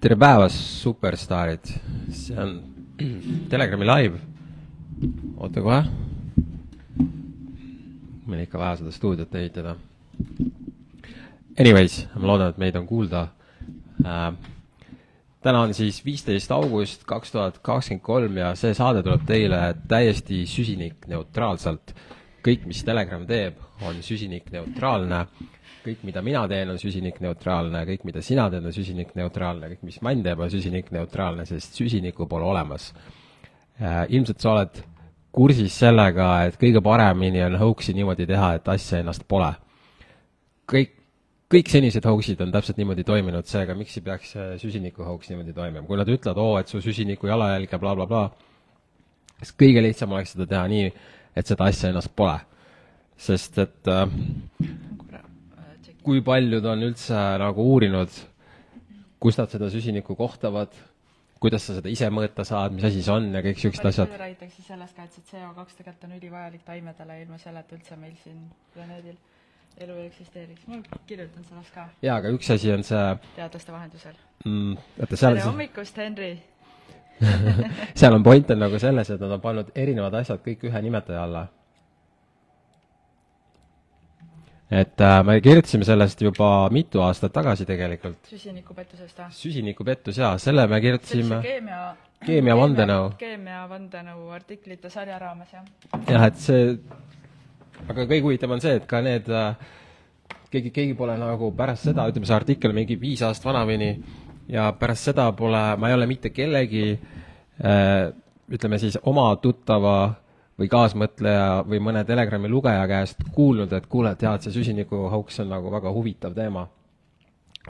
tere päevast, superstaarid, see on Telegrami live. oota kohe. meil ikka vaja seda stuudiot ehitada. Anyways, ma loodan, et meid on kuulda äh,. täna on siis viisteist august kaks tuhat kakskümmend kolm ja see saade tuleb teile täiesti süsinikneutraalselt. kõik, mis Telegram teeb, on süsinikneutraalne kõik, mida mina teen, on süsinikneutraalne, kõik, mida sina teed, on süsinikneutraalne, kõik, mis Mann teeb, on süsinikneutraalne, sest süsinikku pole olemas. ilmselt sa oled kursis sellega, et kõige paremini on hoax'i niimoodi teha, et asja ennast pole. kõik, kõik senised hoax'id on täpselt niimoodi toiminud, seega miks ei peaks süsiniku hoax niimoodi toimima, kui nad ütlevad, oo, et su süsiniku jalajälg ja blablabla bla, bla, siis kõige lihtsam oleks seda teha nii, et seda asja ennast pole. sest et äh, kui paljud on üldse nagu uurinud, kus nad seda süsinikku kohtavad, kuidas sa seda ise mõõta saad, mis asi see on ja kõik niisugused asjad. räägitakse sellest ka, et see CO2 tegelikult on ülivajalik taimedele, ilma selleta üldse meil siin planeedil elu ei eksisteeriks. ma kirjutan sellest ka. jaa, aga üks asi on see teadlaste vahendusel mm,. tere hommikust, Henri seal on point on nagu selles, et nad on pannud erinevad asjad kõik ühe nimetaja alla et äh, me kirjutasime sellest juba mitu aastat tagasi tegelikult. süsinikupettusest või? süsinikupettus jaa, selle me kirjutasime keemia keemia vandenõu. keemia vandenõu artiklite sarja raames, jah. jah, et see, aga kõige huvitavam on see, et ka need äh, keegi, keegi pole nagu pärast seda, ütleme, see artikkel mingi viis aastat vanamini ja pärast seda pole, ma ei ole mitte kellegi äh, ütleme siis oma tuttava või kaasmõtleja või mõne Telegrami lugeja käest kuulnud, et kuule, tead, see süsinikuhauks on nagu väga huvitav teema.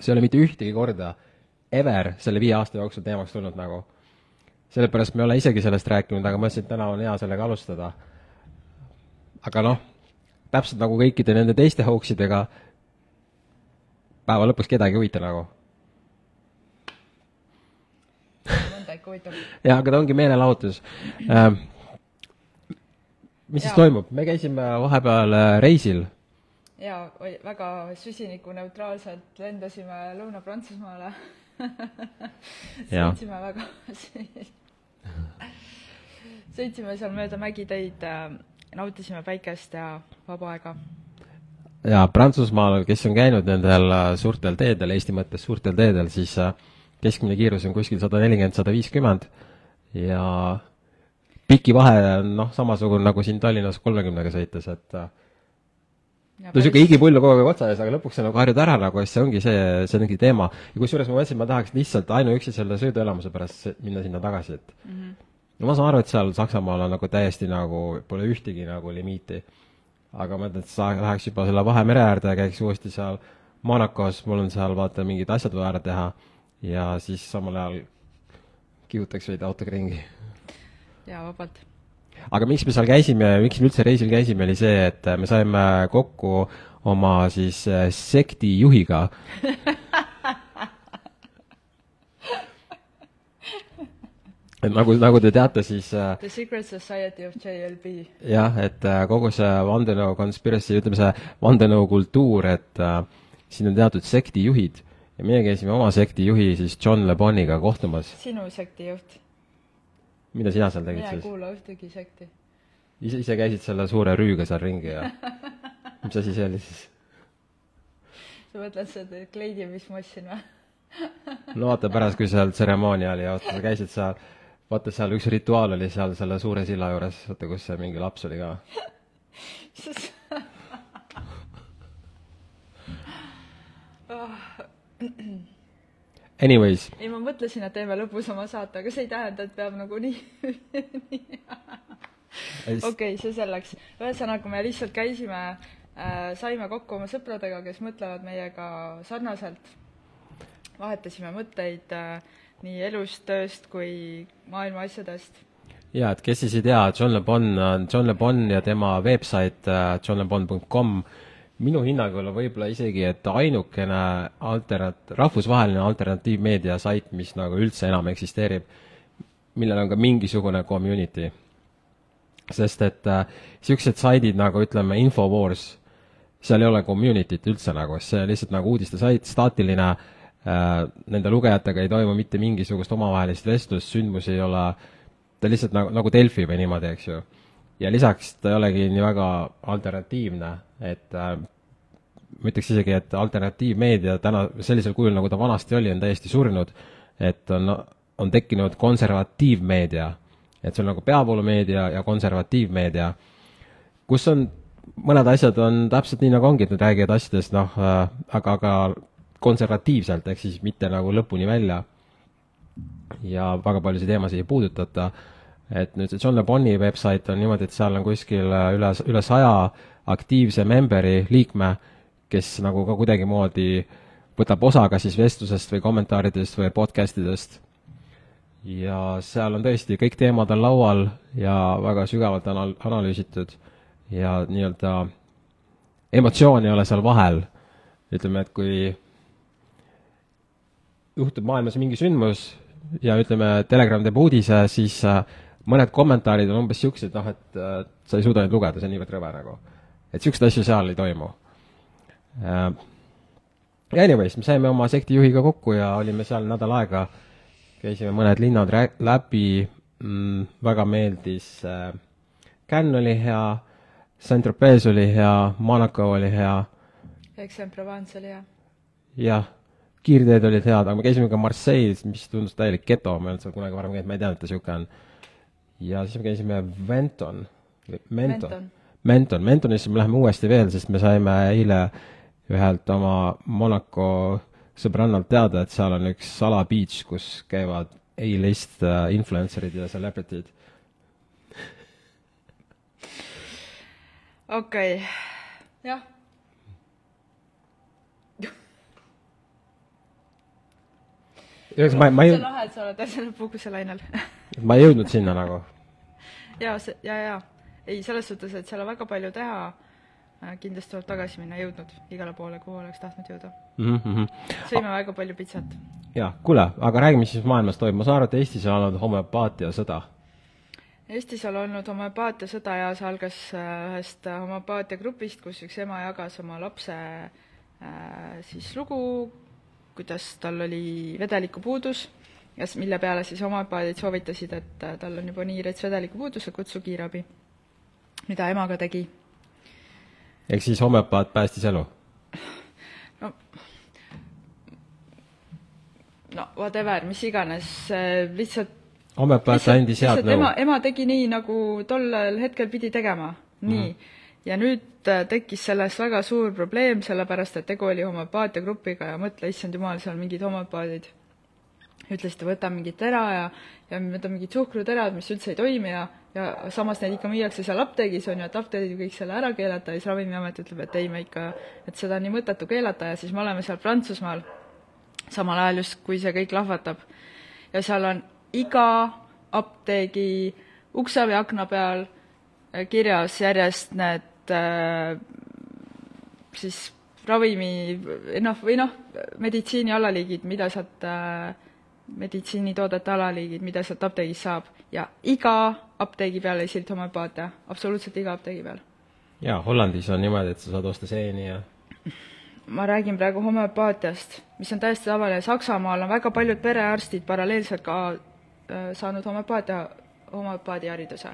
see ei ole mitte ühtegi korda ever selle viie aasta jooksul teemaks tulnud nagu. sellepärast me ei ole isegi sellest rääkinud, aga mõtlesin, et täna on hea sellega alustada. aga noh, täpselt nagu kõikide nende teiste hoaxidega, päeva lõpuks kedagi ei huvita nagu mõnda ikka huvitab. jah, aga ta ongi meelelahutus äh, mis ja. siis toimub, me käisime vahepeal äh, reisil. jaa, väga süsinikuneutraalselt lendasime Lõuna-Prantsusmaale sõitsime väga sõitsime seal mööda mägiteid, äh, nautisime päikest ja vaba aega. jaa, Prantsusmaal, kes on käinud nendel äh, suurtel teedel, Eesti mõttes suurtel teedel, siis keskmine kiirus on kuskil sada nelikümmend, sada viiskümmend ja pikivahe on noh, samasugune nagu siin Tallinnas kolmekümnega sõites, et äh, no niisugune higipull on kogu aeg otsa ees, aga lõpuks sa nagu harjud ära nagu, siis see ongi see, see ongi teema. ja kusjuures ma mõtlesin, ma tahaks lihtsalt ainuüksi selle sõiduelamuse pärast minna sinna tagasi, et mm -hmm. no ma saan aru, et seal Saksamaal on nagu täiesti nagu, pole ühtegi nagu limiiti. aga ma mõtlen, et sa läheks juba selle Vahemere äärde ja käiks uuesti seal Monacos, mul on seal vaata mingid asjad vaja ära teha ja siis samal ajal kihutaks veidi autoga ringi jaa, vabalt. aga miks me seal käisime ja miks me üldse reisil käisime, oli see, et me saime kokku oma siis äh, sekti juhiga et nagu, nagu te teate, siis äh, The Secret Society of JLB. jah, et äh, kogu see vandenõu conspiracy, ütleme see vandenõukultuur, et äh, siin on teatud sektijuhid ja meie käisime oma sektijuhi siis John Le Boniga kohtumas. sinu sektijuht mida sina seal tegid mina siis? mina ei kuula ühtegi sekti. ise, ise käisid selle suure rüüga seal ringi ja mis asi see oli siis? sa mõtled seda kleidi, mis ma ostsin või? no vaata pärast, kui seal tseremoonia oli ja vaata, sa käisid seal, vaata seal üks rituaal oli seal selle suure silla juures, vaata kus see mingi laps oli ka oh Anyways. ei, ma mõtlesin, et teeme lõpus oma saate, aga see ei tähenda, et peab nagu nii okei see selleks. ühesõnaga, me lihtsalt käisime äh,, saime kokku oma sõpradega, kes mõtlevad meiega sarnaselt. vahetasime mõtteid äh, nii elust, tööst kui maailma asjadest. jaa, et kes siis ei tea, John Le Bon on John Le Bon ja tema veebsait äh, johnlebon.com minu hinnangul on võib-olla isegi, et ainukene alternat-, rahvusvaheline alternatiivmeedia sait, mis nagu üldse enam eksisteerib, millel on ka mingisugune community. sest et niisugused äh, saidid nagu ütleme, Infowars, seal ei ole community't üldse nagu, see on lihtsalt nagu uudistesait, staatiline äh, nende lugejatega ei toimu mitte mingisugust omavahelist vestlust, sündmusi ei ole, ta lihtsalt nagu, nagu Delfi või niimoodi, eks ju. ja lisaks ta ei olegi nii väga alternatiivne, et äh, ma ütleks isegi, et alternatiivmeedia täna sellisel kujul, nagu ta vanasti oli, on täiesti surnud, et on, on tekkinud konservatiivmeedia. et see on nagu peavoolumeedia ja konservatiivmeedia, kus on, mõned asjad on täpselt nii, nagu ongi, et nad räägivad asjadest noh äh,, aga, aga konservatiivselt, ehk siis mitte nagu lõpuni välja. ja väga paljusid teemasid ei puudutata, et nüüd see John Le Boni website on niimoodi, et seal on kuskil üle, üle saja aktiivse memberi, liikme, kes nagu ka kuidagimoodi võtab osa kas siis vestlusest või kommentaaridest või podcast idest. ja seal on tõesti, kõik teemad on laual ja väga sügavalt anal-, analüüsitud ja nii-öelda emotsioon ei ole seal vahel. ütleme, et kui juhtub maailmas mingi sündmus ja ütleme, Telegram teeb uudise, siis äh, mõned kommentaarid on umbes niisugused, noh, et äh, sa ei suuda neid lugeda, see on niivõrd rõve nagu. Et niisuguseid asju seal ei toimu. Äh, ja anyways, me saime oma sekti juhiga kokku ja olime seal nädal aega, käisime mõned linnad rää-, läbi. Mm,, väga meeldis äh,, Cannes oli hea, Saint-Tropez oli hea, Monaco oli hea. Aix-en-Provence oli hea. jah, kiirteed olid head, aga me käisime ka Marseille's, mis tundus täielik geto, ma ei olnud seal kunagi varem käinud, ma ei teadnud, et ta niisugune on. ja siis me käisime Venton, Menton, Menton, Mentonisse me läheme uuesti veel, sest me saime eile ühelt oma Monaco sõbrannalt teada, et seal on üks salabeach, kus käivad A-list äh, influencer'id ja celebrity'd. okei okay., jah. ühesõnaga, ma, ma ei see on lahe, et sa oled asjale puhkuselainel ma ei jõudnud sinna nagu. jaa, see, jaa, jaa. Ei, selles suhtes, et seal on väga palju teha Äh, kindlasti tuleb tagasi minna, jõudnud igale poole, kuhu oleks tahtnud jõuda mm. -hmm. sõime oh. väga palju pitsat. jah, kuule, aga räägi, mis siis maailmas toimub, ma saan aru, et Eestis on olnud homöopaatia sõda. Eestis on olnud homöopaatia sõda ja see algas äh, ühest homöopaatia grupist, kus üks ema jagas oma lapse äh, siis lugu, kuidas tal oli vedelikupuudus ja mille peale siis homöopaadid soovitasid, et äh, tal on juba nii rets vedelikupuudus, et kutsu kiirabi. Mida ema ka tegi ehk siis homöopaat päästis elu? no, no whatever, mis iganes, lihtsalt homöopaat andis head nõu? ema, ema tegi nii, nagu tollel hetkel pidi tegema, nii mm. -hmm. ja nüüd äh, tekkis sellest väga suur probleem, sellepärast et tegu oli homöopaatia grupiga ja mõtle, issand jumal, seal mingid homöopaadid ütlesid, et võta mingit tera ja, ja võta mingid suhkruterad, mis üldse ei toimi ja ja samas neid ikka müüakse seal apteegis, on ju, et apteegid kõik selle ära keelata ja siis Ravimiamet ütleb, et ei, me ikka, et seda on nii mõttetu keelata ja siis me oleme seal Prantsusmaal, samal ajal just, kui see kõik lahvatab. ja seal on iga apteegi ukse või akna peal äh, kirjas järjest need äh, siis ravimi noh, või noh, meditsiini alaliigid, mida sealt äh, meditsiinitoodete alaliigid, mida sealt apteegist saab ja iga apteegi peal ei silt homöopaatia, absoluutselt iga apteegi peal. jaa, Hollandis on niimoodi, et sa saad osta seeni ja ma räägin praegu homöopaatiast, mis on täiesti tavaline, Saksamaal on väga paljud perearstid paralleelselt ka äh, saanud homöopaatia, homöopaadihariduse.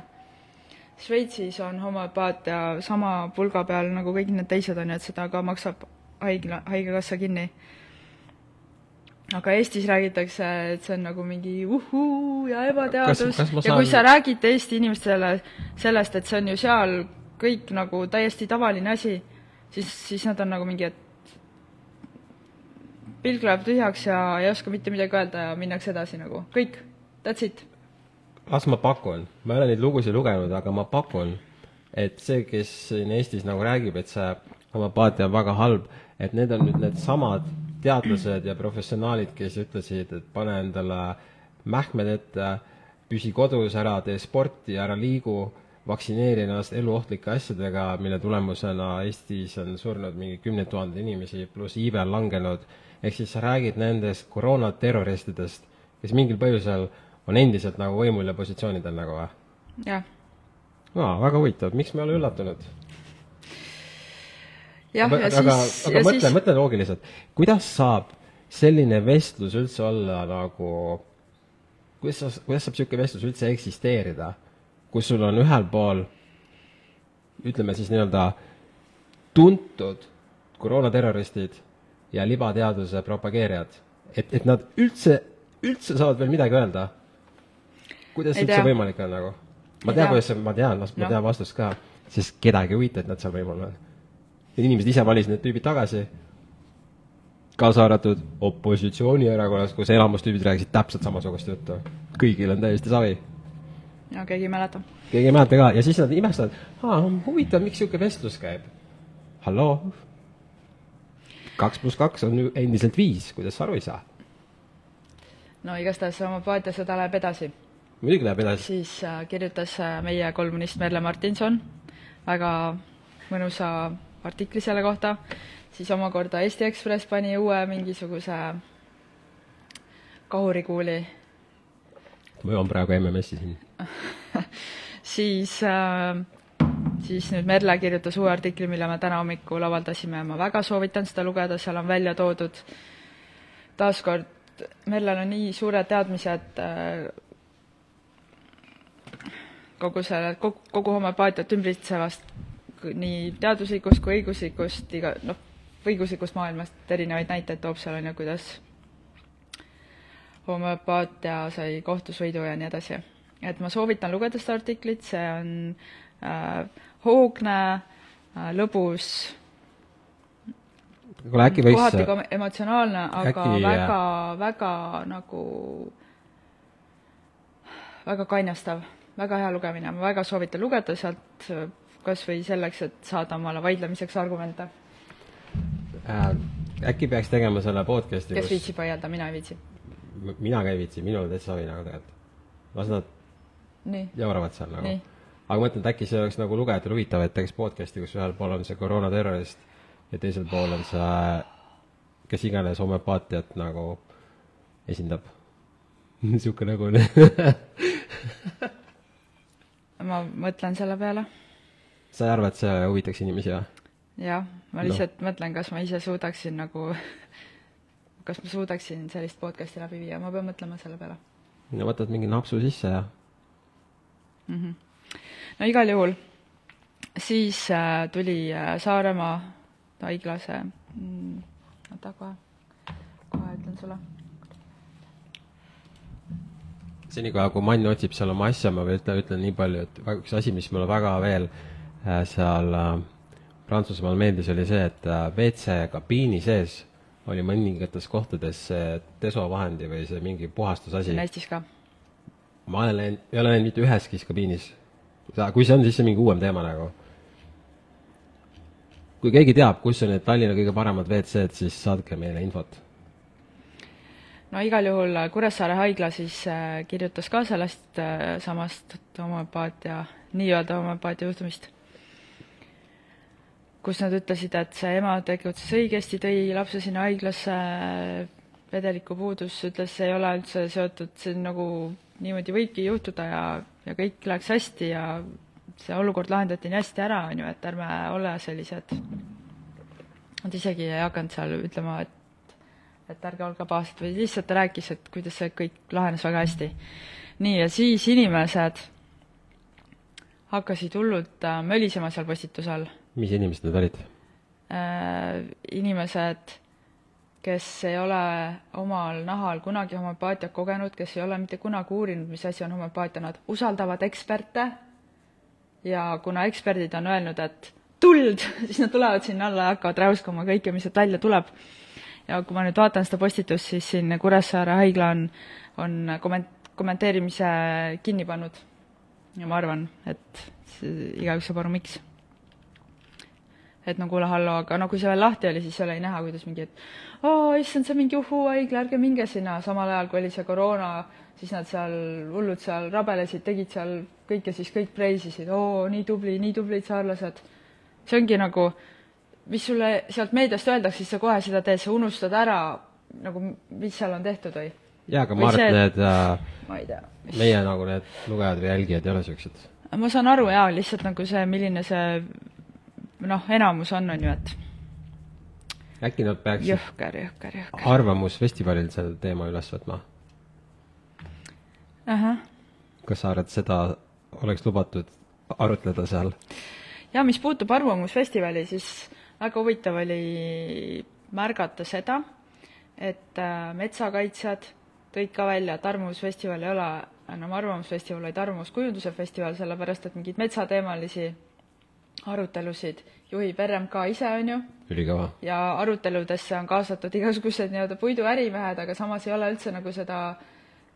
Šveitsis on homöopaatia sama pulga peal nagu kõik need teised on ju, et seda ka maksab haigla, haigekassa kinni aga Eestis räägitakse, et see on nagu mingi uhuu ja ebateadus. ja saan... kui sa räägid Eesti inimestele sellest, et see on ju seal kõik nagu täiesti tavaline asi, siis, siis nad on nagu mingi, et pilk läheb tühjaks ja ei oska mitte midagi öelda ja minnakse edasi nagu, kõik, that's it. las ma pakun, ma ei ole neid lugusid lugenud, aga ma pakun, et see, kes siin Eestis nagu räägib, et see homopaatia on väga halb, et need on nüüd needsamad teadlased ja professionaalid, kes ütlesid, et pane endale mähkmed ette, püsi kodus, ära tee sporti, ära liigu, vaktsineeri ennast eluohtlike asjadega, mille tulemusena Eestis on surnud mingi kümneid tuhandeid inimesi, pluss iive on langenud, ehk siis sa räägid nendest koroonaterroristidest, kes mingil põhjusel on endiselt nagu võimul ja positsioonidel nagu või? jah. aa, väga huvitav, miks me ei ole üllatunud? Jah, ja aga, siis aga mõtle siis..., mõtle loogiliselt, kuidas saab selline vestlus üldse olla nagu, kuidas sa, kuidas saab niisugune vestlus üldse eksisteerida, kus sul on ühel pool ütleme siis nii-öelda tuntud koroonaterroristid ja libateaduse propageerijad, et, et nad üldse, üldse saavad veel midagi öelda? kuidas Ei üldse tea. võimalik on nagu? ma tean, tea. kuidas see, ma tean, ma tean vastust ka, sest kedagi ei huvita, et nad seal võimul on. Need inimesed ise valisid need tüübid tagasi, kaasa arvatud opositsioonierakonnas, kus enamus tüübid rääkisid täpselt samasugust juttu. kõigil on täiesti savi. no keegi ei mäleta. keegi ei mäleta ka ja siis nad imestavad, huvitav, miks niisugune vestlus käib. halloo? kaks pluss kaks on ju endiselt viis, kuidas sa aru ei saa? no igastahes homopaatiasõda läheb edasi. muidugi läheb edasi. siis äh, kirjutas äh, meie kolumnist Merle Martinson väga mõnusa artikli selle kohta, siis omakorda Eesti Ekspress pani uue mingisuguse kahurikuuli, ma joon praegu MMS-i siin. siis äh, siis nüüd Merle kirjutas uue artikli, mille me täna hommikul avaldasime ja ma väga soovitan seda lugeda, seal on välja toodud taaskord, Merlel on nii suured teadmised äh, kogu selle, kogu, kogu homopaatiat ümbritsevast nii teaduslikust kui õiguslikust, iga, noh, õiguslikust maailmast erinevaid näiteid toob seal, on ju, kuidas homöopaatia sai kohtus võidu ja nii edasi. et ma soovitan lugeda seda artiklit, see on äh, hoogne äh,, lõbus, kuule, äkki võiks kohati ka emotsionaalne, aga äkki, väga, väga nagu, väga kainastav, väga hea lugemine, ma väga soovitan lugeda sealt kas või selleks, et saada omale vaidlemiseks argumente. äh, äkki peaks tegema selle podcast'i, kes viitsib vaielda, mina ei viitsi. mina ka ei viitsi, minul täitsa savi nagu tegelikult. las nad jauravad seal nagu aga ma mõtlen, et äkki see oleks nagu lugejatele huvitav, et teeks podcast'i, kus ühel pool on see koroonaterrorist ja teisel pool on see, kes iganes homöopaatiat nagu esindab. niisugune nagu ma mõtlen selle peale. Sa ei arva, et see huvitaks inimesi või? jah, ma Noh. lihtsalt no. mõtlen, kas ma ise suudaksin nagu, kas ma suudaksin sellist podcast'i läbi viia, ma pean mõtlema selle peale no võtad mingi napsu sisse ja mm. -hmm. no igal juhul, siis äh, tuli äh, Saaremaa haiglase mm,, oota kohe, kohe ütlen sulle. senikaua, kui Mann otsib seal oma asja, ma veel ütlen, ütlen nii palju, et üks asi, mis mulle väga veel äh, seal äh, Prantsusmaal meeldis, oli see, et äh, WC kabiini sees oli mõningates kohtades see desovahendi või see mingi puhastusasi. Eestis ka. ma olen läinud, ei ole läinud mitte üheski kabiinis. kui see on, siis see on mingi uuem teema nagu. kui keegi teab, kus on need Tallinna kõige paremad WC-d, siis saatke meile infot. no igal juhul äh, Kuressaare haigla siis äh, kirjutas ka sellest äh, samast homöopaatia, nii-öelda homöopaatia juhtumist, kus nad ütlesid, et see ema tegutses õigesti, tõi lapse sinna haiglasse, vedeliku puudus, ütles, ei ole üldse seotud, see on nagu niimoodi võibki juhtuda ja, ja kõik läks hästi ja see olukord lahendati nii hästi ära, on ju, et ärme ole sellised, nad isegi ei hakanud seal ütlema, et et ärge olge pahased või lihtsalt rääkis, et kuidas see kõik lahenes väga hästi. nii, ja siis inimesed hakkasid hullult äh, mölisema seal postituse all mis inimesed need olid? äh, inimesed, kes ei ole omal nahal kunagi homöopaatiat kogenud, kes ei ole mitte kunagi uurinud, mis asi on homöopaatia, nad usaldavad eksperte ja kuna eksperdid on öelnud, et tuld, siis nad tulevad sinna alla ja hakkavad räuskama kõike, mis sealt välja tuleb. ja kui ma nüüd vaatan seda postitust, siis siin Kuressaare haigla on, on komment-, kommenteerimise kinni pannud. ja ma arvan, et igaüks saab aru, miks et no kuule, hallo, aga no kui see veel lahti oli, siis oli näha, kuidas mingi, et oo, issand, see on mingi uhuu-haigla, ärge minge sinna, samal ajal kui oli see koroona, siis nad seal hullud seal rabelesid, tegid seal kõike, siis kõik preisisid, oo, nii tubli, nii tublid saarlased. see ongi nagu, mis sulle sealt meediast öeldakse, siis sa kohe seda teed, sa unustad ära nagu, mis seal on tehtud või? jaa, aga Või ma arvan, see- et need äh, meie nagu need lugejad või jälgijad ei ole siuksed. ma saan aru jaa, lihtsalt nagu see, milline see noh, enamus on, on ju, et äkki nad peaksid jõhker, jõhker, jõhker. Arvamusfestivalil selle teema üles võtma? ahah kas sa arvad, seda oleks lubatud arutleda seal? ja mis puutub Arvamusfestivali, siis väga huvitav oli märgata seda, et äh, metsakaitsjad tõid ka välja, et Arvamusfestival ei ole enam Arvamusfestival, vaid Arvamuskujunduse festival, sellepärast et mingeid metsateemalisi arutelusid juhib RMK ise, on ju, ülikõva. ja aruteludesse on kaasatud igasugused nii-öelda puiduärimehed, aga samas ei ole üldse nagu seda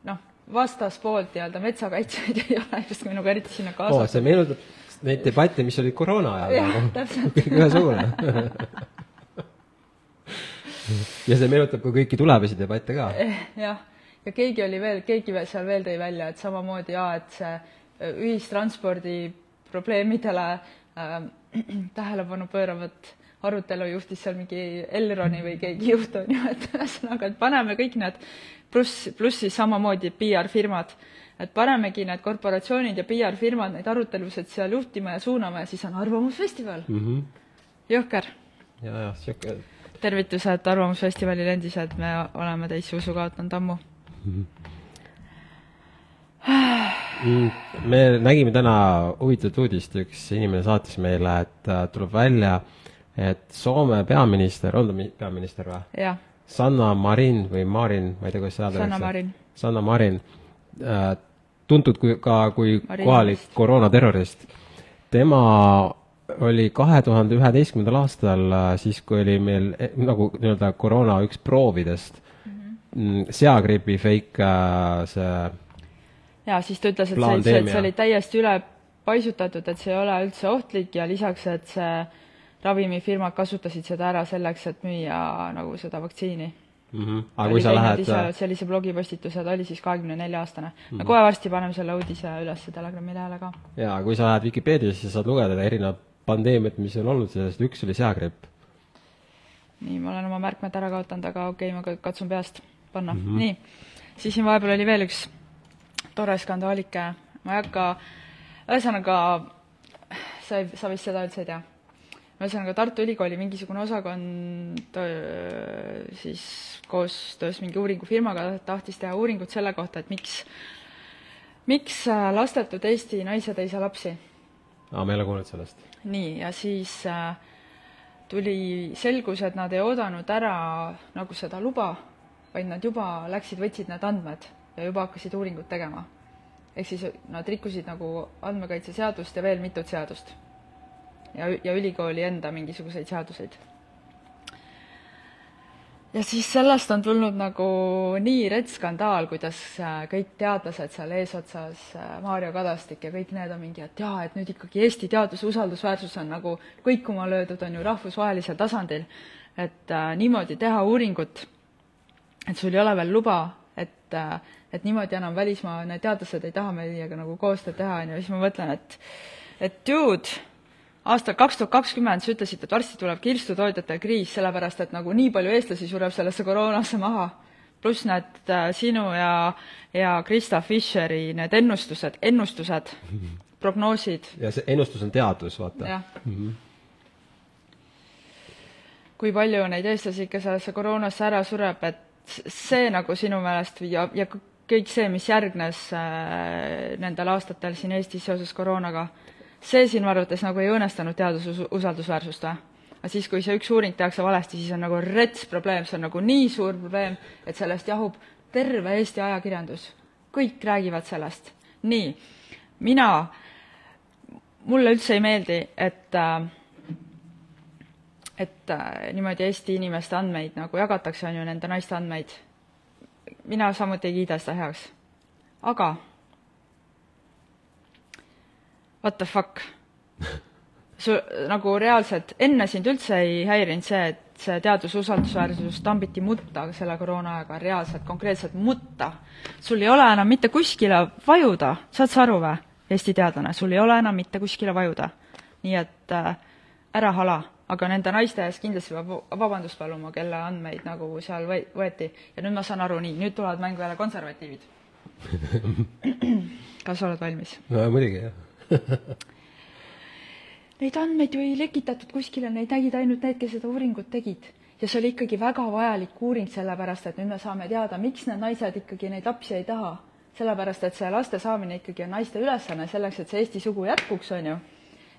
noh, vastaspoolt nii-öelda metsakaitsjaid ei ole justkui nagu eriti sinna kaasatud see meenutab neid debatte, mis olid koroona ajal Jah, nagu. täpselt. kõik ühesugune. ja see meenutab ka kõiki tulevasi debatte ka. jah, ja keegi oli veel, keegi veel seal veel tõi välja, et samamoodi jaa, et see äh, ühistranspordi probleemidele tähelepanu pööravat arutelu juhtis seal mingi Elroni või keegi juht on ju, et ühesõnaga, et paneme kõik need pluss, pluss siis samamoodi PR-firmad, et panemegi need korporatsioonid ja PR-firmad neid arutelusid seal juhtima ja suunama ja siis on Arvamusfestival mm. -hmm. jõhker ja, ja sihuke, tervitused Arvamusfestivalile endised, me oleme teisse usu kaotanud ammu. Me nägime täna huvitavat uudist, üks inimene saatis meile, et äh, tuleb välja, et Soome peaminister, on ta mi- peaminister või? Sanna Marin või Marin, ma ei tea, kuidas seda Sanna Marin.. Sanna Marin, tuntud kui ka kui Marin kohalik koroonaterrorist. tema oli kahe tuhande üheteistkümnendal aastal, siis kui oli meil eh, nagu nii-öelda koroona üks proovidest mm -hmm., seagripi fake äh, see ja siis ta ütles, et see, see, Plaandeemia. see oli täiesti üle paisutatud, et see ei ole üldse ohtlik ja lisaks, et see ravimifirmad kasutasid seda ära selleks, et müüa nagu seda vaktsiini. mm. -hmm. aga kui sa lähed, äh, ise sellise blogipostituse, ta oli siis kahekümne nelja aastane. me kohe varsti paneme selle uudise üles Telegrami lehele ka. jaa, kui sa lähed Vikipeediasse, siis saad lugeda erinevad pandeemiad, mis on olnud, sellest üks oli seagripp. nii, ma olen oma märkmed ära kaotanud, aga okei okay,, ma katsun peast panna mm. -hmm. nii, siis siin vahepeal oli veel üks tore skandaalike, ma ei hakka, ühesõnaga, sa ei, sa vist seda üldse ei tea. ühesõnaga Tartu Ülikooli mingisugune osakond siis koostöös mingi uuringufirmaga tahtis teha uuringut selle kohta, et miks, miks äh, lastetud Eesti naised ei saa lapsi aa, ma ei ole kuulnud sellest. nii, ja siis äh, tuli, selgus, et nad ei oodanud ära nagu seda luba, vaid nad juba läksid, võtsid need andmed ja juba hakkasid uuringut tegema. ehk siis nad rikkusid nagu andmekaitseseadust ja veel mitut seadust. ja, ja ülikooli enda mingisuguseid seaduseid. ja siis sellest on tulnud nagu nii rets skandaal, kuidas äh, kõik teadlased seal eesotsas, Maarjo Kadastik ja kõik need on mingi, et jaa, et nüüd ikkagi Eesti teaduse usaldusväärsus on nagu kõikuma löödud, on ju rahvusvahelisel tasandil. et äh, niimoodi teha uuringut, et sul ei ole veel luba, et äh, et niimoodi enam välismaa, need teadlased ei taha meiega nagu koostööd teha, on ju, siis ma mõtlen, et et dude, aastal kaks tuhat kakskümmend sa ütlesid, et varsti tuleb kirstutootjate kriis, sellepärast et nagu nii palju eestlasi sureb sellesse koroonasse maha, pluss need äh, sinu ja, ja Krista Fischeri need ennustused, ennustused, prognoosid, ja see ennustus on teadus, vaata. mm. -hmm. kui palju neid eestlasi ikka sellesse koroonasse ära sureb, et see nagu sinu meelest ja, ja kõik see, mis järgnes äh, nendel aastatel siin Eestis seoses koroonaga, see sinu arvates nagu ei õõnestanud teaduse us- usaldusväärsust või? aga siis, kui see üks uuring tehakse valesti, siis on nagu rets probleem, see on nagu nii suur probleem, et sellest jahub terve Eesti ajakirjandus. kõik räägivad sellest. nii, mina mulle üldse ei meeldi, et äh, et äh, niimoodi Eesti inimeste andmeid nagu jagatakse, on ju, nende naiste andmeid. mina samuti ei kiida seda heaks. aga what the fuck? su nagu reaalselt enne sind üldse ei häirinud see, et see teaduse usaldusväärsus tambiti mutta selle koroona ajaga, reaalselt konkreetselt mutta. sul ei ole enam mitte kuskile vajuda, saad sa aru või, Eesti teadlane, sul ei ole enam mitte kuskile vajuda. nii et äh, ära hala, aga nende naiste ees kindlasti peab vabandust paluma, kelle andmeid nagu seal võeti ja nüüd ma saan aru, nii, nüüd tulevad mängu jälle konservatiivid. kas oled valmis? no muidugi, jah. Neid andmeid ju ei lekitatud kuskile, neid nägid ainult need, kes seda uuringut tegid. ja see oli ikkagi väga vajalik uuring, sellepärast et nüüd me saame teada, miks need naised ikkagi neid lapsi ei taha. sellepärast, et see laste saamine ikkagi on naiste ülesanne selleks, et see Eesti sugu jätkuks, on ju.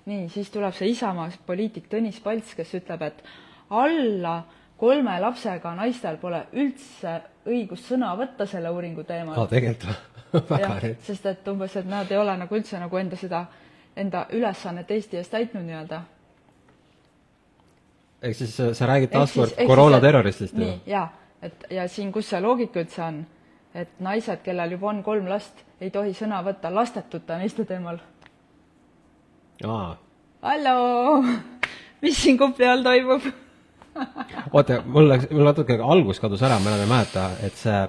Nii, siis tuleb see Isamaa poliitik Tõnis Palts, kes ütleb, et alla kolme lapsega naistel pole üldse õigust sõna võtta selle uuringu teemal. aa, tegelikult väga jah, sest et umbes, et nad ei ole nagu üldse nagu enda seda, enda ülesannet Eesti eest täitnud nii-öelda ehk siis sa, sa räägid taaskord koroonaterroristist ju? nii, jaa, et ja siin, kus see loogika üldse on, et naised, kellel juba on kolm last, ei tohi sõna võtta lastetute naiste teemal. Halloo, mis siin Kopli all toimub? oota, mul läks, mul natuke algus kadus ära, ma enam ei mäleta, et see,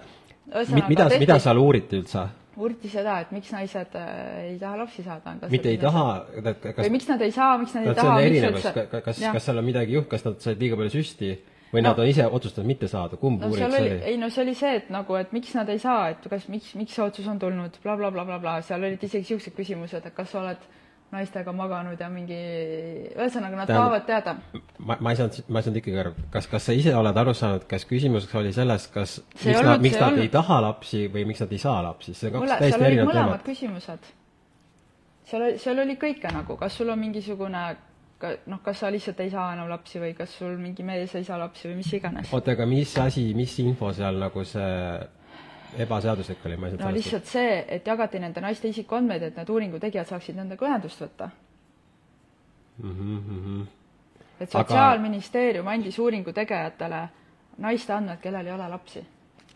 mida, mida seal uuriti üldse? uuriti seda, et miks naised äh, ei taha lapsi saada. mitte ei taha, kas või miks nad ei saa, miks nad ei taha, miks üldse- kas, jah. kas seal on midagi juht-, kas nad said liiga palju süsti või No- nad on ise otsustanud mitte saada, kumb no uuring see oli, ei no see oli see, et nagu, et miks nad ei saa, et kas, miks, miks see otsus on tulnud bla, bla, blablabla, bla, seal olid isegi niisugused küsimused, et kas sa oled naistega maganud ja mingi, ühesõnaga nad Tähendab- tahavad teada. ma, ma ei saanud, ma ei saanud ikkagi aru, kas, kas sa ise oled aru saanud, kas küsimus oli selles, kas See miks olnud- nad, miks nad olnud- ei taha lapsi või miks nad ei saa lapsi, see on kaks täiesti erinevat teemat. küsimused. seal oli, seal oli kõike nagu, kas sul on mingisugune ka- noh, kas sa lihtsalt ei saa enam lapsi või kas sul mingi mees ei saa lapsi või mis iganes. oota, aga mis asi, mis info seal nagu see ebaseaduslik oli, ma ei no saanud sellest lihtsalt see, et jagati nende naiste isikuandmeid, et need uuringu tegijad saaksid nendega ühendust võtta. mm. -hmm, mm -hmm. et Aga- Sotsiaalministeerium andis uuringu tegijatele naiste andmed, kellel ei ole lapsi.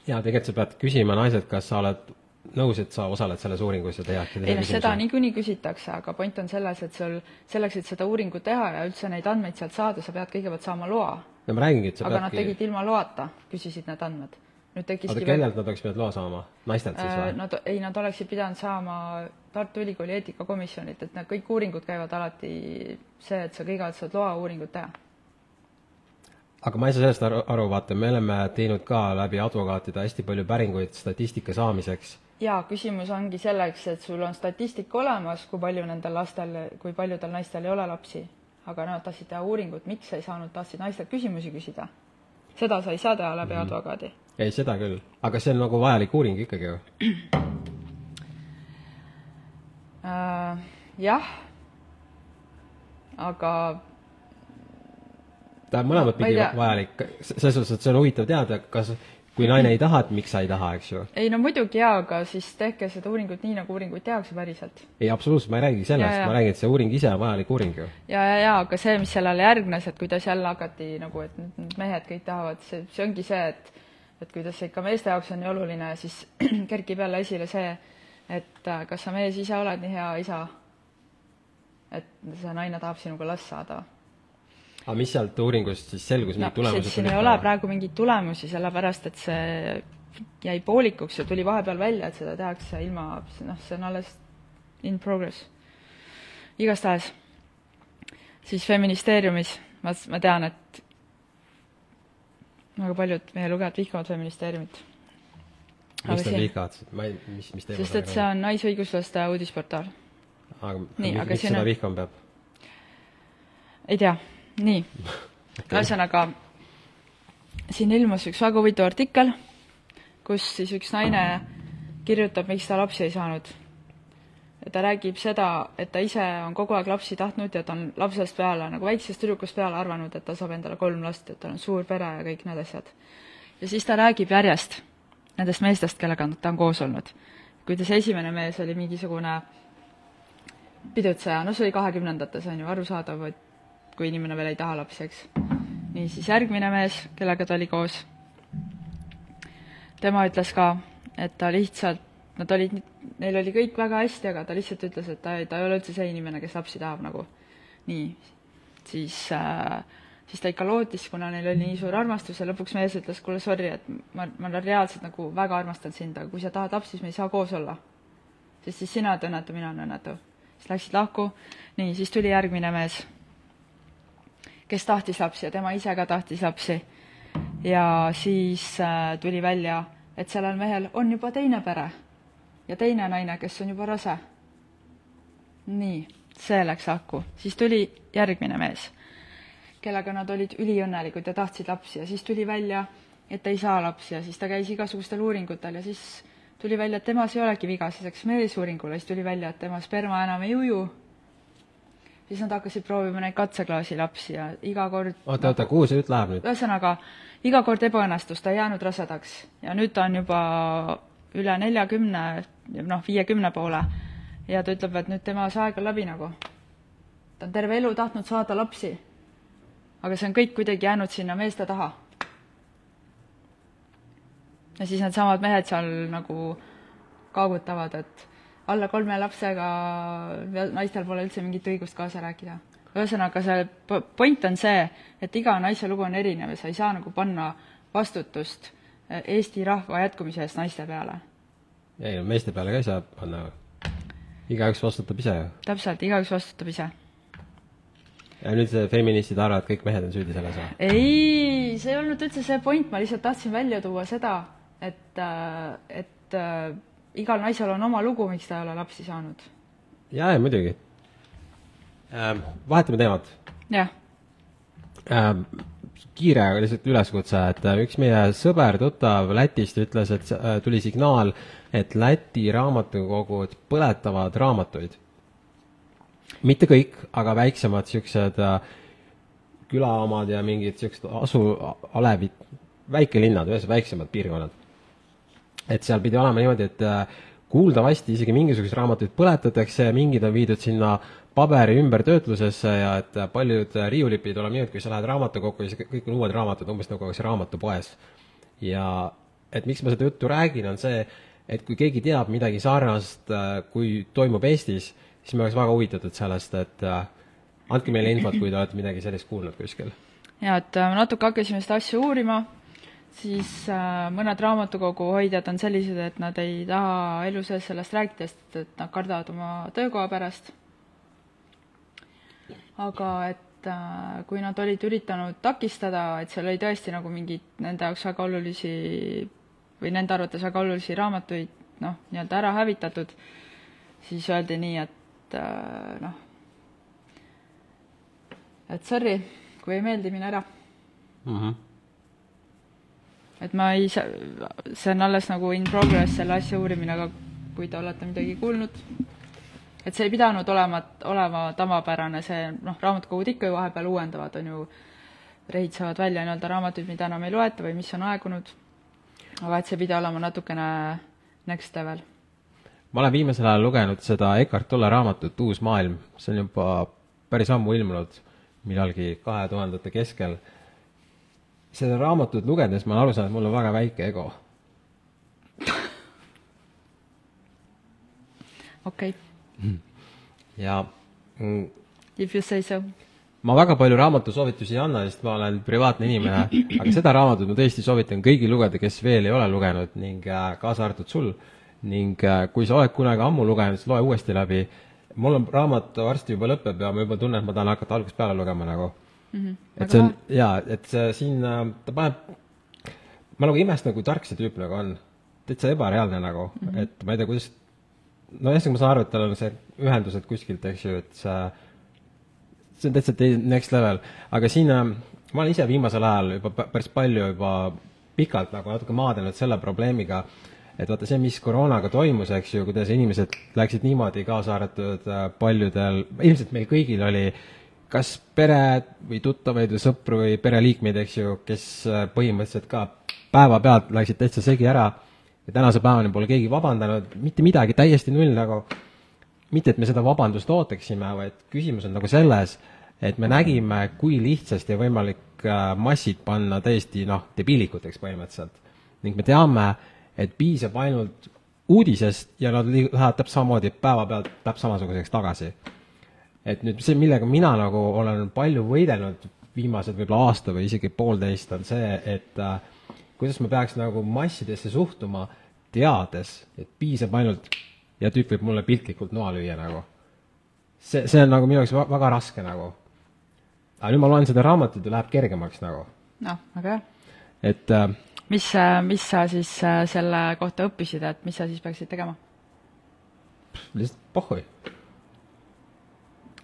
ja tegelikult sa pead küsima naiselt, kas sa oled nõus, et sa osaled selles uuringus ja tehakse ei noh, seda niikuinii küsitakse, aga point on selles, et sul selleks, et seda uuringut teha ja üldse neid andmeid sealt saada, sa pead kõigepealt saama loa. no ma räägingi, et sa aga nad peadki tegid ilma loata, küsisid need andmed. Nüüd oota, tekkiski kellelt nad oleks pidanud loa saama? naistelt siis Äh, või? Nad, ei, nad oleksid pidanud saama Tartu Ülikooli eetikakomisjonilt, et need kõik uuringud käivad alati see, et sa kõigepealt saad loa uuringut teha. aga ma ei saa sellest aru, aru, vaata, me oleme teinud ka läbi advokaatide hästi palju päringuid statistika saamiseks. jaa, küsimus ongi selleks, et sul on statistika olemas, kui palju nendel lastel, kui paljudel naistel ei ole lapsi. aga nad tahtsid teha uuringut, miks ei saanud, tahtsid naistelt küsimusi küsida. seda sa ei saa teha läbi mm -hmm. advokaadi. Ei, seda küll, aga see on nagu vajalik uuring ikkagi ju. Äh, jah, aga ta on mõlemat pidi vajalik, selles suhtes, et see on huvitav teada, kas, kui naine ei taha, et miks sa ei taha, eks ju. ei no muidugi jaa, aga siis tehke seda uuringut nii, nagu uuringuid tehakse päriselt. ei, absoluutselt, ma ei räägigi sellest, ma räägin, et see uuring ise on vajalik uuring ju. ja, ja, ja aga see, mis sellele järgnes, et kuidas jälle hakati nagu, et nüüd mehed kõik tahavad, see, see ongi see, et et kuidas see ikka meeste jaoks on nii oluline, siis kerkib jälle esile see, et äh, kas sa mees ise oled nii hea isa, et see naine tahab sinuga last saada. aga mis sealt uuringust siis selgus, no mingid tulemused siin ei ole praegu mingeid tulemusi, sellepärast et see jäi poolikuks ja tuli vahepeal välja, et seda tehakse ilma, noh, see on alles in progress. igastahes, siis Feministeeriumis, ma, ma tean, et väga paljud meie lugejad vihkavad Feministeeriumit. miks nad vihkavad, ma ei, mis, mis teemal sest et see on naisõiguslaste uudisportaal. aga nii, aga miks seda on- vihkama peab? ei tea, nii ühesõnaga, siin ilmus üks väga huvitav artikkel, kus siis üks naine kirjutab, miks ta lapsi ei saanud. Ja ta räägib seda, et ta ise on kogu aeg lapsi tahtnud ja ta on lapsest peale, nagu väiksest tüdrukust peale arvanud, et ta saab endale kolm last, et tal on suur pere ja kõik need asjad. ja siis ta räägib järjest nendest meestest, kellega ta on koos olnud. kuidas esimene mees oli mingisugune pidutseja, no see oli kahekümnendates, on ju, arusaadav, et kui inimene veel ei taha lapsi, eks. niisiis, järgmine mees, kellega ta oli koos, tema ütles ka, et ta lihtsalt, nad olid, neil oli kõik väga hästi, aga ta lihtsalt ütles, et ta, ta ei ole üldse see inimene, kes lapsi tahab nagu. nii, siis äh, siis ta ikka lootis, kuna neil oli nii suur armastus ja lõpuks mees ütles, kuule sorry, et ma, ma reaalselt nagu väga armastan sind, aga kui sa tahad lapsi, siis me ei saa koos olla. sest siis sina oled õnnetu, mina olen õnnetu. siis läksid lahku, nii, siis tuli järgmine mees, kes tahtis lapsi ja tema ise ka tahtis lapsi. ja siis äh, tuli välja, et sellel mehel on juba teine pere ja teine naine, kes on juba rase. nii, see läks lahku, siis tuli järgmine mees kellega nad olid üliõnnelikud ja tahtsid lapsi ja siis tuli välja, et ei saa lapsi ja siis ta käis igasugustel uuringutel ja siis tuli välja, et temas ei olegi viga, siis läks meelisuuringule, siis tuli välja, et tema sperma enam ei uju. siis nad hakkasid proovima neid katseklaasi lapsi ja iga kord oota, oota, kuhu see jutt läheb nüüd? ühesõnaga, iga kord ebaõnnestus, ta ei jäänud rasedaks ja nüüd ta on juba üle neljakümne, noh, viiekümne poole ja ta ütleb, et nüüd tema see aeg on läbi nagu. ta on terve elu tahtnud saada lapsi. aga see on kõik kuidagi jäänud sinna meeste taha. ja siis needsamad mehed seal nagu kaagutavad, et alla kolme lapsega naistel pole üldse mingit õigust kaasa rääkida. ühesõnaga, see point on see, et iga naise lugu on erinev ja sa ei saa nagu panna vastutust Eesti rahva jätkumise eest naiste peale. ei, meeste peale ka ei saa panna. igaüks vastutab ise ju. täpselt, igaüks vastutab ise. ja nüüd feministid arvavad, et kõik mehed on süüdi selles või? ei, see ei olnud üldse see point, ma lihtsalt tahtsin välja tuua seda, et, et äh, igal naisel on oma lugu, miks ta ei ole lapsi saanud. jaa, jaa, muidugi ähm,. Vahetame teemat. jah ähm, kiire lihtsalt üleskutse, et äh, üks meie sõber, tuttav Lätist ütles, et äh, tuli signaal, et Läti raamatukogud põletavad raamatuid. mitte kõik, aga väiksemad niisugused äh, külaomad ja mingid niisugused asu, alevid, väikelinnad, ühesõnaga väiksemad piirkonnad. et seal pidi olema niimoodi, et kuuldavasti isegi mingisuguseid raamatuid põletatakse mingid on viidud sinna paberi ümbertöötlusesse ja et paljud riiulid pidid olema nii, et kui sa lähed raamatukokku, siis kõik on uued raamatud, umbes nagu oleks raamatupoes. ja et miks ma seda juttu räägin, on see, et kui keegi teab midagi sarnast, kui toimub Eestis, siis me oleks väga huvitatud sellest, et andke meile infot, kui te olete midagi sellist kuulnud kuskil. jaa, et me natuke hakkasime seda asja uurima, siis äh, mõned raamatukogu hoidjad on sellised, et nad ei taha elu sees sellest rääkida, sest et nad kardavad oma töökoha pärast aga et äh, kui nad olid üritanud takistada, et seal oli tõesti nagu mingeid nende jaoks väga olulisi või nende arvates väga olulisi raamatuid noh, nii-öelda ära hävitatud, siis öeldi nii, et äh, noh, et sorry, kui ei meeldi, mine ära mm. -hmm. et ma ei saa, see on alles nagu in progress, selle asja uurimine, aga kui te olete midagi kuulnud, et see ei pidanud olema, olema tavapärane, see noh, raamatukogud ikka ju vahepeal uuendavad, on ju, rehitsevad välja nii-öelda raamatuid, mida enam ei loeta või mis on aegunud, aga et see pidi olema natukene next level. ma olen viimasel ajal lugenud seda Eckart Tolle raamatut Uus maailm, see on juba päris ammu ilmunud, millalgi kahe tuhandete keskel. seda raamatut lugedes ma olen aru saanud, et mul on väga väike ego. okei okay. Ja mm, If you say so. ma väga palju raamatusoovitusi ei anna, sest ma olen privaatne inimene, aga seda raamatut ma tõesti soovitan kõigil lugeda, kes veel ei ole lugenud ning äh, kaasa arvatud sul. ning äh, kui sa oled kunagi ammu lugenud, siis loe uuesti läbi. mul on raamat varsti juba lõpeb ja ma juba tunnen, et ma tahan hakata algusest peale lugema nagu mm. -hmm. et see on, jaa, et see siin, äh, ta paneb, ma nagu imestan, kui tark see tüüp nagu on. täitsa ebareaalne nagu mm, -hmm. et ma ei tea, kuidas no ühesõnaga, ma saan aru, et tal on see ühendused kuskilt, eks ju, et see, see on täitsa next level, aga siin äh, ma olen ise viimasel ajal juba päris palju juba pikalt nagu natuke maadelnud selle probleemiga, et vaata see, mis koroonaga toimus, eks ju, kuidas inimesed läksid niimoodi, kaasa arvatud äh, paljudel, ilmselt meil kõigil oli kas pere või tuttavaid või sõpru või pereliikmeid, eks ju, kes äh, põhimõtteliselt ka päevapealt läksid täitsa segi ära ja tänase päevani pole keegi vabandanud, mitte midagi, täiesti null nagu, mitte et me seda vabandust ootaksime, vaid küsimus on nagu selles, et me nägime, kui lihtsasti on võimalik äh, massid panna täiesti noh, debiilikuteks põhimõtteliselt. ning me teame, et piisab ainult uudisest ja nad lähevad täpselt samamoodi päevapealt täpselt samasuguseks tagasi. et nüüd see, millega mina nagu olen palju võidelnud viimased võib-olla aasta või isegi poolteist, on see, et äh, kuidas ma peaks nagu massidesse suhtuma, teades, et piisab ainult ja tüüp võib mulle piltlikult noa lüüa nagu. see, see on nagu minu jaoks väga raske nagu. aga nüüd ma loen seda raamatut ja läheb kergemaks nagu. noh, väga hea. et äh, mis, mis sa siis äh, selle kohta õppisid, et mis sa siis peaksid tegema? lihtsalt pohhui.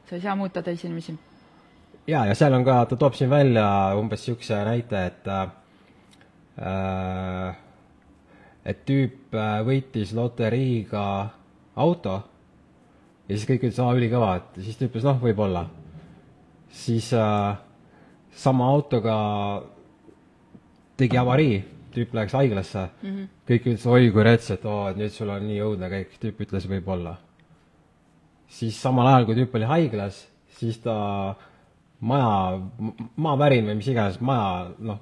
sa ei saa muuta teisi inimesi? ja, ja seal on ka, ta toob siin välja umbes niisuguse näite, et äh, et tüüp äh, võitis loteriiga auto ja siis kõik ütlesid, aa, ülikõva, et siis ta ütles, noh, võib-olla. siis äh, sama autoga tegi avarii, tüüp läks haiglasse mm, -hmm. kõik ütlesid, oi kui rets, et oo, et nüüd sul on nii õudne kõik, tüüp ütles võib-olla siis samal ajal, kui tüüp oli haiglas, siis ta maja, maavärin või mis iganes maja, noh,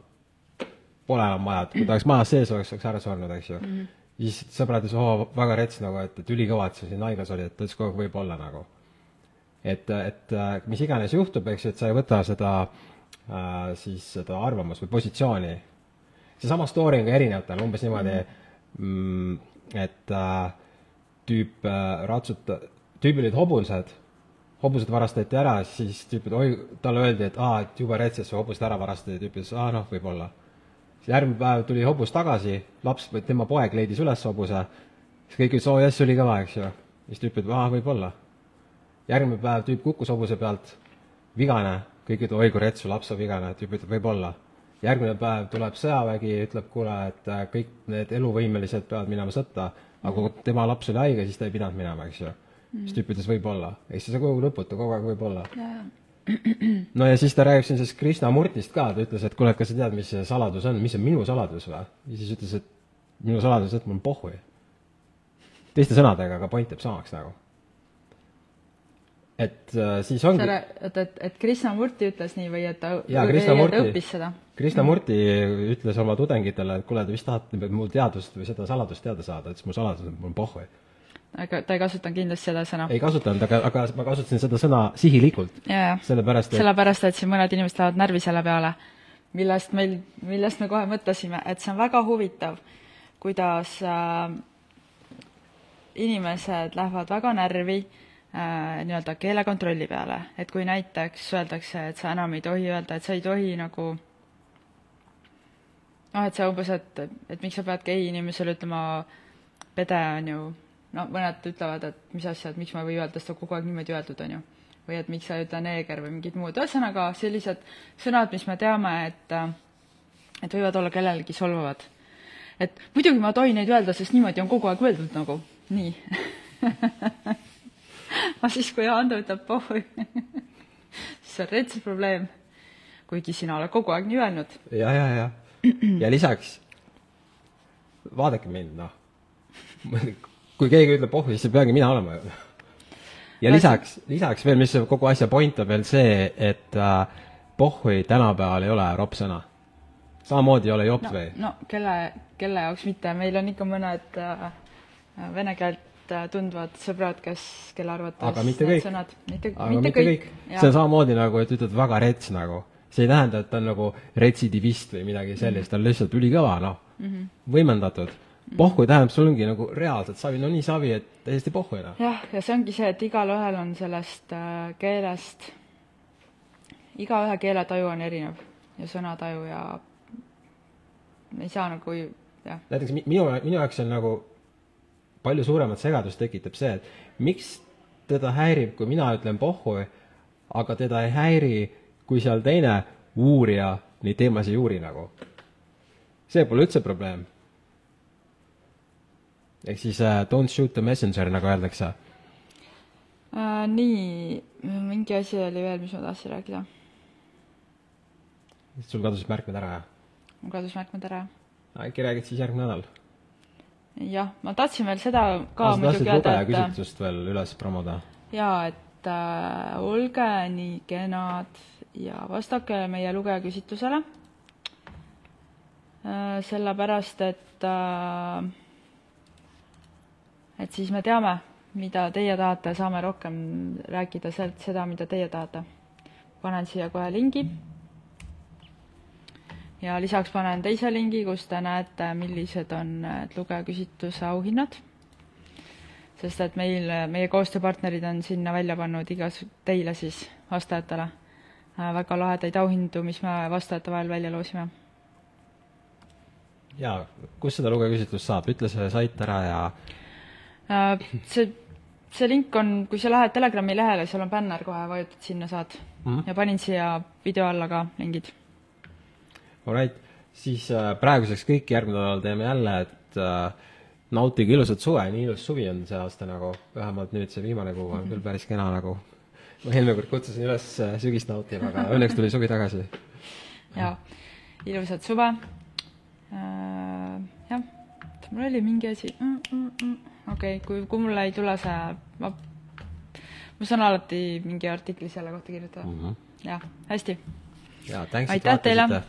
pole enam maja, et kui ta oleks majas sees, oleks, oleks ära surnud, eks ju mm. -hmm. siis sõbrad ütlesid, oo, väga rets nagu, et, et ülikõva, et sa siin haiglas olid, et ta ütles kogu aeg võib-olla nagu. et, et mis iganes juhtub, eks ju, et sa ei võta seda äh, siis seda arvamust või positsiooni. seesama story on ka erinevatel, umbes niimoodi mm,, et äh, tüüp äh, ratsuta-, tüübil olid hobused, hobused varastati ära, siis tüüp, et oi, talle öeldi, et aa, et jube rets, et su hobused ära varastati, tüüp ütles, aa noh, võib-olla. Siis järgmine päev tuli hobus tagasi, laps tema poeg leidis üles hobuse, siis kõik ütlesid, oo jess, ülikõva, eks ju. siis tüüp ütleb, aa, võib-olla. järgmine päev tüüp kukkus hobuse pealt, vigane, kõik ütlevad, oi kui rets, su laps on vigane, tüüp ütleb, võib-olla. järgmine päev tuleb sõjavägi, ütleb, kuule, et äh, kõik need eluvõimelised peavad minema sõtta, aga kui tema laps oli haige, siis ta ei pidanud minema, eks ju siis tüüp ütles võib-olla, ehk siis see kogu aeg lõputu, kogu aeg võib-olla. no ja siis ta räägib siin sellest Krishnamurtist ka, ta ütles, et kuule, et kas sa tead, mis see saladus on, mis on minu saladus või? ja siis ütles, et minu saladus, et mul on pohhui. teiste sõnadega, aga point jääb samaks nagu. et äh, siis ongi selle, et, et, et Krishnamurti ütles nii või et ta Jaa, või Krishnamurti. et ta õppis seda? Krishnamurti ütles oma tudengitele, et kuule, te vist tahate mul teadust või seda saladust teada saada, ütles mu saladus on, mul on pohhui. Aga ta ei kasutanud kindlasti seda sõna. ei kasutanud, aga, aga ma kasutasin seda sõna sihilikult, jaa. sellepärast et sellepärast, et siin mõned inimesed lähevad närvi selle peale, millest meil, millest me kohe mõtlesime, et see on väga huvitav, kuidas äh, inimesed lähevad väga närvi äh, nii-öelda keelekontrolli peale, et kui näiteks öeldakse, et sa enam ei tohi öelda, et sa ei tohi nagu noh, et see umbes, et, et miks sa pead gei inimesele ütlema pede, on ju, no mõned ütlevad, et mis asja, et miks ma ei või öelda, sest on kogu aeg niimoodi öeldud, on ju või et miks sa ei ütle neeger või mingid muud, ühesõnaga sellised sõnad, mis me teame, et et võivad olla kellelegi solvavad. et muidugi ma tohin neid öelda, sest niimoodi on kogu aeg öeldud nagu, nii. aga siis, kui Ando ütleb pohhui, siis on rets probleem. kuigi sina oled kogu aeg nii öelnud. ja, ja, ja, ja lisaks vaadake mind, noh. kui keegi ütleb pohhu, siis see peagi mina olema ju. ja lisaks, lisaks veel, mis kogu asja point on veel see, et äh, pohhui tänapäeval ei ole ropp sõna. samamoodi ei ole jops no või,? no kelle, kelle jaoks mitte, meil on ikka mõned äh, vene keelt äh, tundvad sõbrad, kes, kelle arvates Aga mitte kõik. aga mitte kõik, kõik.. see on samamoodi nagu, et ütled väga rets nagu. see ei tähenda, et ta on nagu retsidivist või midagi sellist, ta on lihtsalt ülikõva, noh mm -hmm.. võimendatud. Pohhu tähendab, sul ongi nagu reaalselt savi, no nii savi, et täiesti pohhu enam. jah, ja see ongi see, et igalühel on sellest äh, keelest, igaühe keeletaju on erinev ja sõnataju ja ei saa nagu jah, näiteks mi- minu, minu jaoks on nagu palju suuremat segadust tekitab see, et miks teda häirib, kui mina ütlen pohhu, aga teda ei häiri, kui seal teine uurija neid teemasid ei uuri nagu. see pole üldse probleem. Ehk siis uh, don't shoot the messenger, nagu öeldakse. äh,. nii, mingi asi oli veel, mis ma tahtsin rääkida. sul kadusid märkmed ära, jah? mul kadus märkmed ära äkki räägid siis järgmine nädal? jah, ma tahtsin veel seda ka tahtsid muidugi öelda, et küsitlust veel üles promoda? jaa, et äh, olge nii kenad ja vastake meie lugejaküsitlusele äh,. sellepärast, et äh, et siis me teame, mida teie tahate, saame rohkem rääkida sealt seda, mida teie tahate. panen siia kohe lingi ja lisaks panen teise lingi, kus te näete, millised on lugejaküsitluse auhinnad. sest et meil, meie koostööpartnerid on sinna välja pannud igas, teile siis, vastajatele, väga lahedaid auhindu, mis me vastajate vahel välja loosime. jaa, kus seda lugejaküsitlust saab, ütle see sait ära ja Äh, see see link on, kui sa lähed Telegrami lehele, seal on bänner kohe, vajutad sinna, saad mm. -hmm. ja panin siia video alla ka lingid. Alright, siis äh, praeguseks kõik, järgmine nädal teeme jälle, et äh, nautige ilusat suve, nii ilus suvi on see aasta nagu, vähemalt nüüd see viimane kuu on küll päris kena nagu. ma eelmine kord kutsusin üles äh, sügist nautima, aga õnneks tuli suvi tagasi. jaa, ilusat suve äh,, jah, mul oli mingi asi mm, mm, mm. Okei okay,, kui, kui mul ei tule see, ma, ma saan alati mingi artikli selle kohta kirjutada mm. -hmm. jah, hästi. jaa, thanks, et vaatasite.